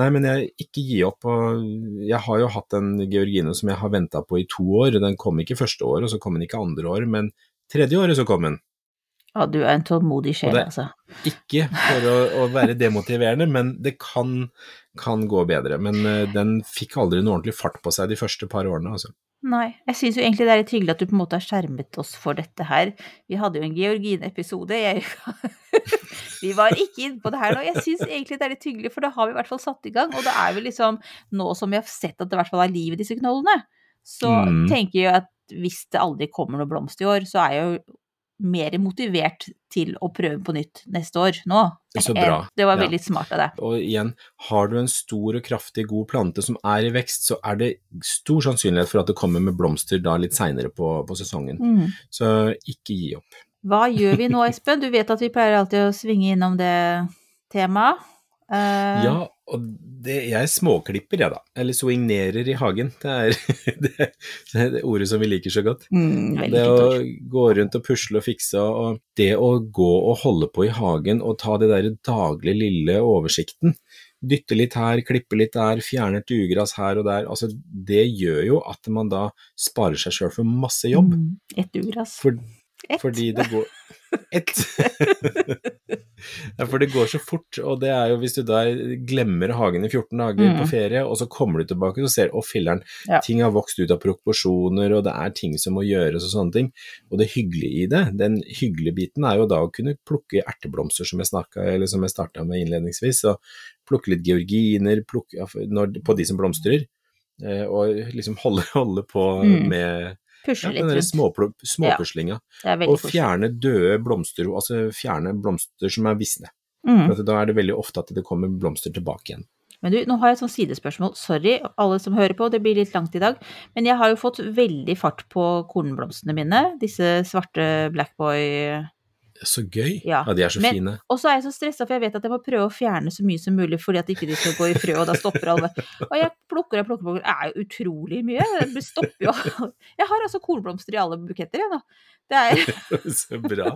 nei, men jeg ikke gi opp. Og jeg har jo hatt en georgine som jeg har venta på i to år. Den kom ikke første år, og så kom den ikke andre år, men tredje året så kom den. Ja, du er en tålmodig sjel, altså. Ikke for å, å, være demotiverende, men det kan, kan gå bedre. Men uh, den fikk aldri noe ordentlig fart på seg de første par årene, altså. Nei, jeg syns jo egentlig det er litt hyggelig at du på en måte har skjermet oss for dette her. Vi hadde jo en Georgine-episode. vi var ikke inne på det her nå. Jeg syns egentlig det er litt hyggelig, for da har vi i hvert fall satt i gang. Og det er vel liksom nå som vi har sett at det i hvert fall er liv i disse knollene, så mm. tenker jeg at hvis det aldri kommer noe blomst i år, så er jo mer motivert til å prøve på nytt neste år nå. Så bra. Det var veldig ja. smart av deg. Og igjen, har du en stor og kraftig god plante som er i vekst, så er det stor sannsynlighet for at det kommer med blomster da litt seinere på, på, sesongen. Mm. Så ikke gi opp. Hva gjør vi nå, Espen? Du vet at vi pleier alltid å svinge innom det temaet. Uh... Ja, og det, jeg småklipper, jeg, da. Eller swingnerer i hagen. Det er det, det, er ordet som vi liker så godt. Mm, det å gå rundt og pusle og fikse, og det å gå og holde på i hagen og ta det derre daglige lille oversikten. Dytte litt her, klippe litt der, fjerne et ugras her og der. altså Det gjør jo at man da sparer seg sjøl for masse jobb. Mm, et ugras. For, fordi det går Ett. ja, for det går så fort, og det er jo hvis du da glemmer hagen i 14 dager mm. på ferie, og så kommer du tilbake og ser å filler'n, ja. ting har vokst ut av proporsjoner, og det er ting som må gjøres og sånne ting. Og det hyggelige i det, den hyggelige biten er jo da å kunne plukke erteblomster som jeg snakka, eller som jeg starta med innledningsvis, og plukke litt georginer plukke, når, på de som blomstrer, eh, og liksom holde, holde på mm. med Pusle litt rundt. Småpuslinga. Ja, og fjerne døde blomster, altså fjerne blomster som er visne. Mm. For da er det veldig ofte at det kommer blomster tilbake igjen. Men du, nå har jeg et sånt sidespørsmål. Sorry, alle som hører på, det blir litt langt i dag. Men jeg har jo fått veldig fart på kornblomstene mine. Disse svarte Blackboy så gøy. Ja, ja de er så men, fine. Og så er jeg så stressa, for jeg vet at jeg må prøve å fjerne så mye som mulig fordi at ikke de skal gå i frø, og da stopper alle. Og jeg plukker og plukker, plukker. Det er jo utrolig mye. Det stopper jo Jeg har altså kornblomster i alle buketter, jeg nå. Det er Så bra.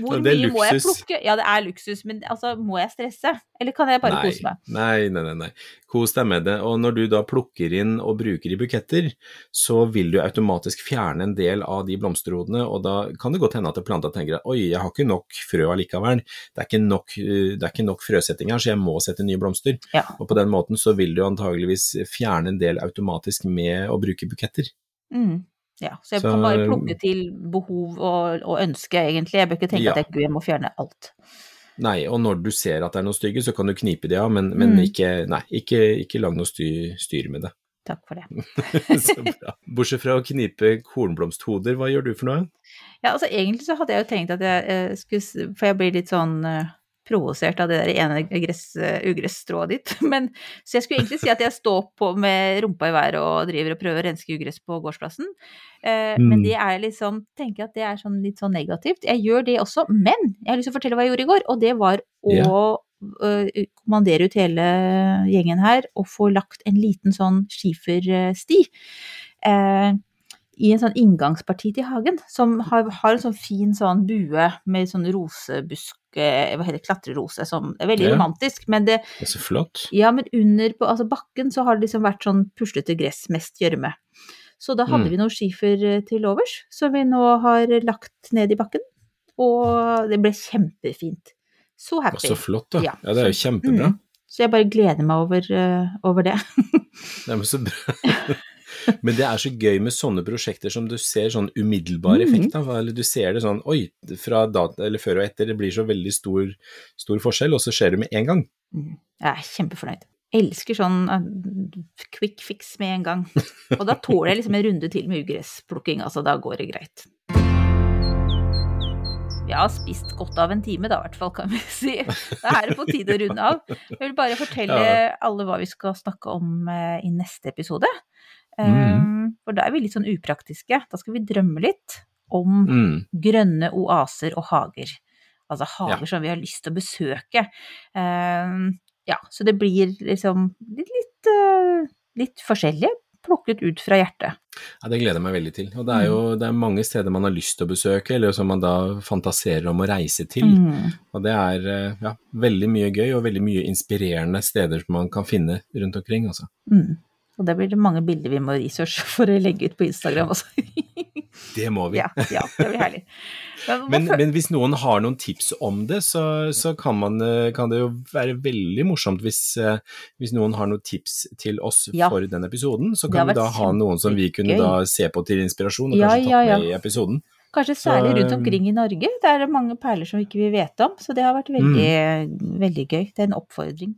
Hvor mye må jeg plukke? Ja, det er luksus, men altså, må jeg stresse? Eller kan jeg bare nei, kose meg? Nei, nei, nei, nei. Kos deg med det. Og når du da plukker inn og bruker i buketter, så vil du automatisk fjerne en del av de blomsterhodene, og da kan det godt hende at planta tenker at oi, jeg har ikke nok frø allikevel, det er ikke nok, det er ikke nok frøsetting her, så jeg må sette nye blomster. Ja. Og på den måten så vil du antageligvis fjerne en del automatisk med å bruke buketter. Mm. Ja, så jeg kan bare plukke til behov og, og, ønske, egentlig. Jeg bør ikke tenke ja. at jeg må fjerne alt. Nei, og når du ser at det er noe stygge, så kan du knipe det av, men, men mm. ikke, nei, ikke, ikke lag noe styr, styr, med det. Takk for det. så bra. Bortsett fra å knipe kornblomsthoder, hva gjør du for noe? Ja, altså egentlig så hadde jeg jo tenkt at jeg eh, skulle For jeg blir litt sånn eh, provosert av det der ene gress, ugressstrået ditt. Men, så jeg skulle egentlig si at jeg står på med rumpa i været og driver og prøver å renske ugress på gårdsplassen. Eh, Men Mm. det er liksom Tenker at det er sånn litt sånn negativt. Jeg gjør det også, men jeg har lyst til å fortelle hva jeg gjorde i går, og det var å eh, kommandere ut hele gjengen her og få lagt en liten sånn skifersti. Eh, i en sånn inngangsparti til hagen, som har, har en sånn fin sånn bue med sånn rosebusk, hva heter det, klatrerose, som er veldig Ja. romantisk, men det, Det er så flott. ja, men under på altså bakken så har det liksom vært sånn puslete gress, mest gjørme. Så da hadde Mm. vi noe skifer eh, til overs, som vi nå har lagt ned i bakken, og det ble kjempefint. Så happy. happy. Så flott, da. Ja, Ja, det er jo kjempebra. Mm. Så jeg bare gleder meg over, uh, over det. Nei, men så bra. Men det er så gøy med sånne prosjekter som du ser sånn umiddelbar effekt av, eller du ser det sånn oi, fra data, eller før og etter, det blir så veldig stor, stor forskjell, og så skjer det med en gang. Mm. Jeg er kjempefornøyd. Elsker sånn eh, quick fix med en gang. Og da tåler jeg liksom en runde til med ugressplukking, altså da går det greit. Vi har spist godt av en time da, i hvert fall, kan vi si. Da er det på tide å runde av. Jeg vil bare fortelle alle hva vi skal snakke om eh, i neste episode. Um, For da er vi litt sånn upraktiske. Da skal vi drømme litt om Mm. grønne oaser og hager. Altså hager Ja. som vi har lyst til å besøke. Ja, så det blir liksom litt, litt, eh, litt forskjellig, plukket ut fra hjertet. Ja, det gleder jeg meg veldig til. Og det er jo det er mange steder man har lyst til å besøke, eller som man da fantaserer om å reise til. Mm. Og det er eh, ja, veldig mye gøy, og veldig mye inspirerende steder som man kan finne rundt omkring, altså. Mm. Og det blir det mange bilder vi må researche for å legge ut på Instagram også. Det må vi. ja, ja, det blir herlig. Men, Men, men hvis noen har noen tips om det, så, så kan, man, eh, kan det jo være veldig morsomt hvis, eh, hvis noen har noen tips til oss Ja. for den episoden. Så kan vi da ha noen som vi kunne da se på til inspirasjon, og kanskje tatt med i episoden. Kanskje særlig rundt omkring i Norge. Det er mange perler som ikke vi vet om, så det har vært veldig, veldig gøy. Det er en oppfordring.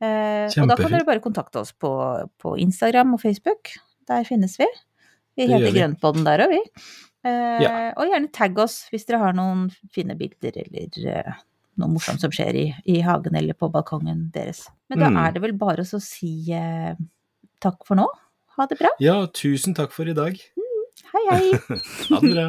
Eh, og da kan dere bare kontakte oss på, på Instagram og Facebook. Der finnes vi. Vi heter gjør der òg, vi. Eh, Ja. Og gjerne tagg oss hvis dere har noen fine bilder eller eh, noe morsomt som skjer i, i hagen eller på balkongen deres. Men da Mm. er det vel bare å si eh, takk for nå. Ha det bra. Ja, tusen takk for i dag. Hei, hei. Ha det bra.